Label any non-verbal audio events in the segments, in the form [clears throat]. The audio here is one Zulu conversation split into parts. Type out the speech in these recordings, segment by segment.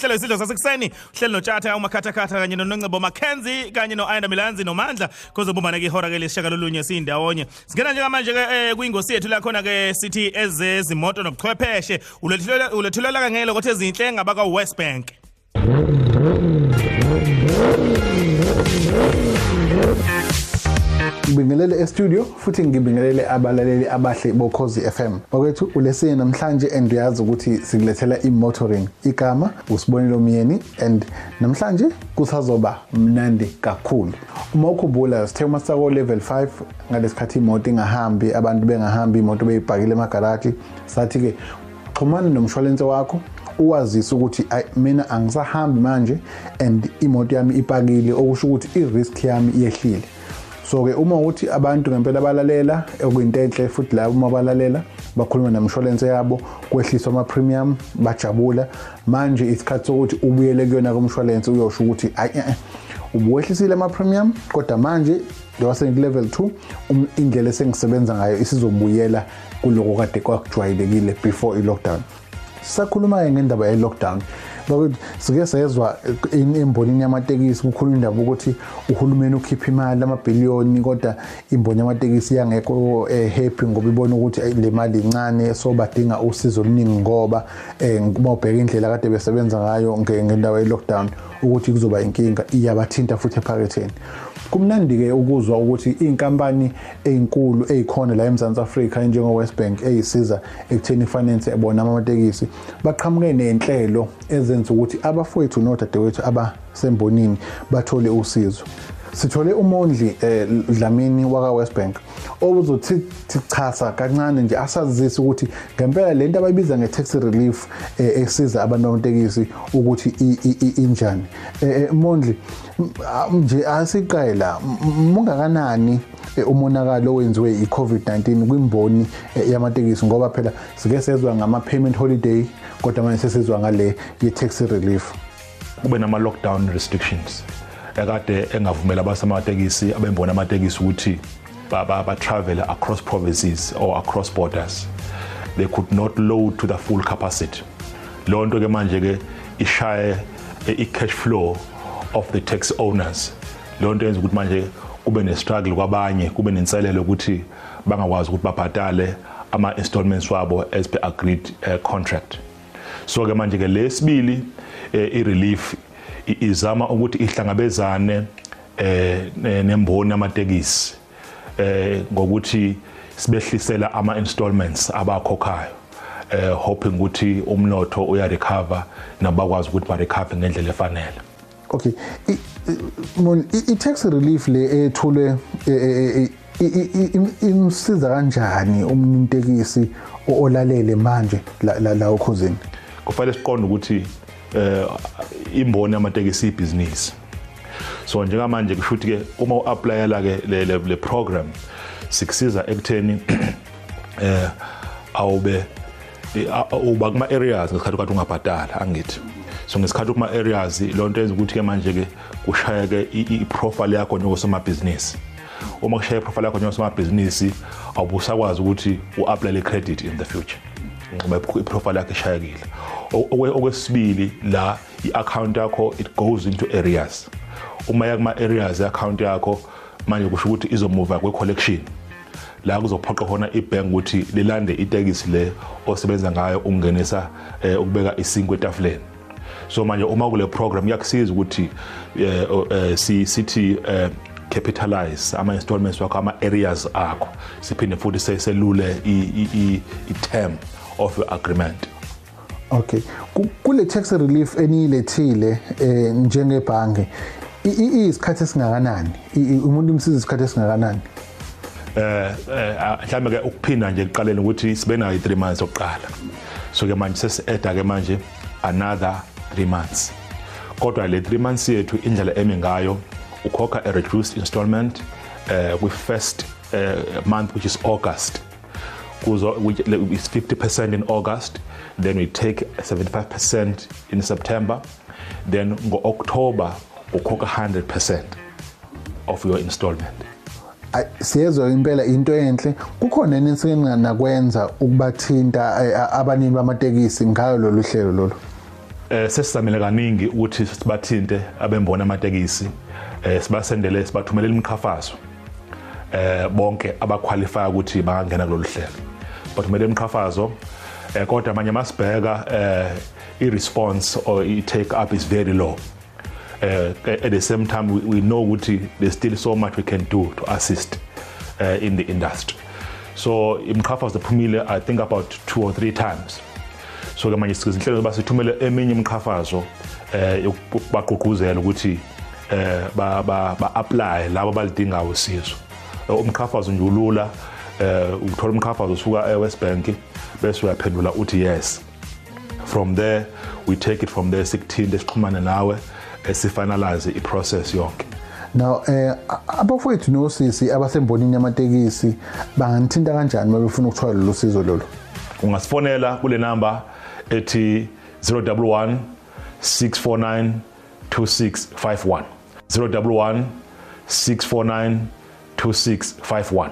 uhlelo isidlo sasekuseni uhlelo notshata umakhathakhatha kanye noNongcebo Mackenzie kanye noAyanda Milanzi nomandla kuzobumbana ke ihora ke lesishakalolunye sindawonye. Singena njengamanje ke eh, kwingosi yethu la khona ke sithi ezezimoto nobuchwepheshe ulethulela kangelo ukuthi ezinhle ngabaka West Bank. Ngibingelele e-studio futhi ngibingelele abalaleli abahle bokhozi FM bakwethu ulesine namhlanje and uyazi ukuthi sikulethela i-motoring igama usibonelo myeni and namhlanje kusazoba mnandi kakhulu. Uma ukhumbula sithe uma sako level 5 ngalesikhathi imoto ingahambi abantu bengahambi imoto beyibhakile emagaraji. Sathi ke xhumana nomshwalense wakho uwazise ukuthi mina angisahambi manje and imoto yami ipakile okusho ukuthi i-risk yami iyehlile so ke uma uthi abantu ngempela balalela okuyinto enhle futhi la uma balalela bakhuluma nemshwalense yabo kwehliswa ama premium bajabula. Manje isikhathi sokuthi ubuyele kuyona kumshwalense uyosho ukuthi ayi eh ubuwehlisile ama premium kodwa manje njengoba sengilevel 2 um, indlela esengisebenza ngayo isizobuyela kuloko kade kwakujwayelekile before i-lockdown. Sisakhuluma-ke ngendaba ye-lockdown. bakuthi sike sezwa embonini yamatekisi kukhuluma indaba ukuthi uhulumeni ukhipha imali amabhiliyoni kodwa imboni yamatekisi yangekho happy ngoba ibona ukuthi le mali incane so badinga usizo oluningi ngoba uma ubheka indlela kade besebenza ngayo ngendawo ye-lockdown ukuthi kuzoba inkinga iyabathinta futhi ephaketheni. Kumnandi-ke ukuzwa ukuthi iy'nkampani ey'nkulu ey'khona la eMzansi Afrika njengo-West Bank ey'siza ekutheni ifinance bona amatekisi baqhamuke nenhlelo ezenza ukuthi abafowethu nodadewethu abasembonini bathole usizo. Sithole umondli eh, Dlamini waka West Bank. Obuzothi chasa kancane nje asazise ukuthi ngempela lento abayibiza nge-tax relief eh, esiza abantu bamatekisi ukuthi injani. Eh, mondli nje asiqela mungakanani umonakalo owenziwe i-COVID-19 kwimboni yamatekisi? Ngoba phela sike sezwa ngama-payment holiday kodwa manje sesizwa ngale ye-tax relief. Kube nama-lockdown restrictions ekade engavumela abasematekisi abembona amatekisi ukuthi ba-travel across provinces or across borders. They could not load to the full capacity. Leyo nto ke manje-ke ishaye i-cash flow of the tax owners. Leyo nto yenza ukuthi manje kube ne-struggle kwabanye kube nenselelo ukuthi bangakwazi ukuthi babhatale ama-installments wabo as per agreed uh, contract. So-ke manje-ke lesibili uh, i-relief izama ukuthi ihlangabezane eh nemboni yamatekisi. Eh ngokuthi sibehlisela ama installments abakhokhayo. Eh hoping ukuthi umnotho uya recover nabakwazi ukuthi ba recover ngendlela efanele. Okay. I tax relief le ethule imsiza kanjani umntekisi olalele manje la la ukhuzini kufanele siqonde ukuthi eh imboni yamatekisi ibhizinisi. So njengamanje kusho ukuthi ke uma uapplyela ke le le program sikusiza ekutheni [clears throat] eh awube uba kuma areas ngesikhathi ukade ungabhadala angithi. So ngesikhathi kuma areas lonto yenza ukuthi ke manje ke kushaya ke i profile yakho njengosomabhizinisi. Uma kushaya profile yakho njengosomabhizinisi awubusakwazi ukuthi uapply le credit in the future. Ngoba iprofile yakho ishayekile. Okwesibili la i-account yakho it goes into areas. Uma ya kuma areas i-account yakho manje kusho ukuthi izomuva kwe-collection. La kuzophoqa khona ibhank ukuthi lilande itekisi le osebenza ngayo ukungenisa eh, ukubeka isinkwe etafuleni. So manje uma kule program iyakusiza ukuthi eh, eh, sithi eh, capitalize ama installments wakho ama areas akho siphinde futhi seselule i-term of your agreement. Okay. Kule tax relief eniyilethile eh njengebhange isikhathi esingakanani umuntu imsiza isikhathi esingakanani? Eh mhlambe ke ukuphinda nje kuqaleni ukuthi sibe nayo i3 months oqala so ke manje sesi-add ke manje another 3 months. Kodwa le 3 months yethu indlela eme ngayo ukhokha a reduced installment uh, with first uh, month which is August. Kuzo which is 50% in August then we take 75% in September. Then ngo-October ukhokha 100% of your installment? Siyezwa impela into enhle. Kukhona yini esingakwenza ukubathinta abanini bamatekisi ngayo lolu hlelo lolu? Eh sesizamile kaningi ukuthi sibathinte abembona amatekisi. Eh sibasendele sibathumelela imikhafazo eh bonke abaqualify ukuthi bangangena kulolu hlelo. Bathumelela imikhafazo eh kodwa manje masibheka eh i-response or i-take up is very low. Uh, at the same time we, we know ukuthi there's still so much we can do to assist uh, in the industry. So imikhafazo iphumile i think about two or three times. So ke manje sizinhlelo zoba sithumele eminye imikhafazo eh yokubaqhuquzela ukuthi eh ba ba ba apply labo balidinga usizo. Umkhafazo nje ulula eh uthola umkhafazo usuka eWest Bank bese uyaphendula uthi yes. From there we take it from there sikuthinde sixhumane nawe. Esifinalize iprocess yonke. Now eh abafowethu nosisi abasembonini yamatekisi banganithinta kanjani uma befuna ukuthola lolu sizo lolu? Ungasifonela kule number ethi 011 649 2651 011 649 2651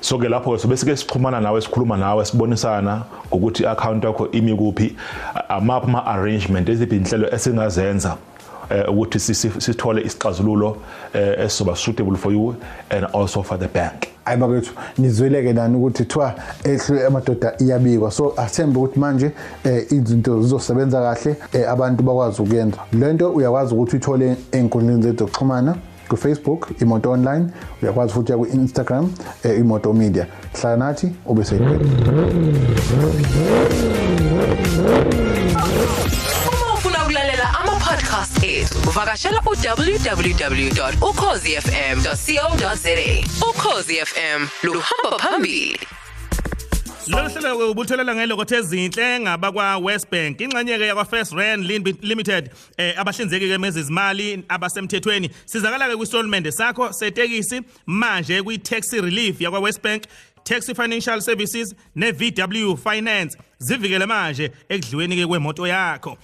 so ke lapho so bese ke sixhumana nawe sikhuluma nawe sibonisana ngokuthi i-account yakho imi kuphi amaphi ama arrangement eziphi inhlelo esingazenza eh, ukuthi sithole isixazululo eh, esizoba suitable for you and also for the bank. Hayi bakwethu nizweleke nani ukuthi thiwa ehlwe amadoda iyabikwa. So athembe ukuthi manje eh, izinto zizosebenza kahle eh, abantu bakwazi ukuyenza. Lento uyakwazi ukuthi uyithole ey'nkundleni zethu zokuxhumana ku-facebook imoto online. Uyakwazi futhi uya ku-instagram eh, imoto media. Hlala nathi ube seyibhele ethu uvakashela u-www.ukhozifm.co.za ukhozi fm luhamba phambili. Lolu hlelo ubutholela ngelokothe ezinhle ngabakwa West Bank. Ingxenye-ke yakwa First Rand Limited eh abahlinzeki-ke mezizimali abasemthethweni. Sizakala-ke kwisitolmende sakho setekisi manje kwi-taxi relief yakwa West Bank Taxi Financial Services ne-VW Finance. Zivikele manje ekudliweni-ke kwemoto yakho.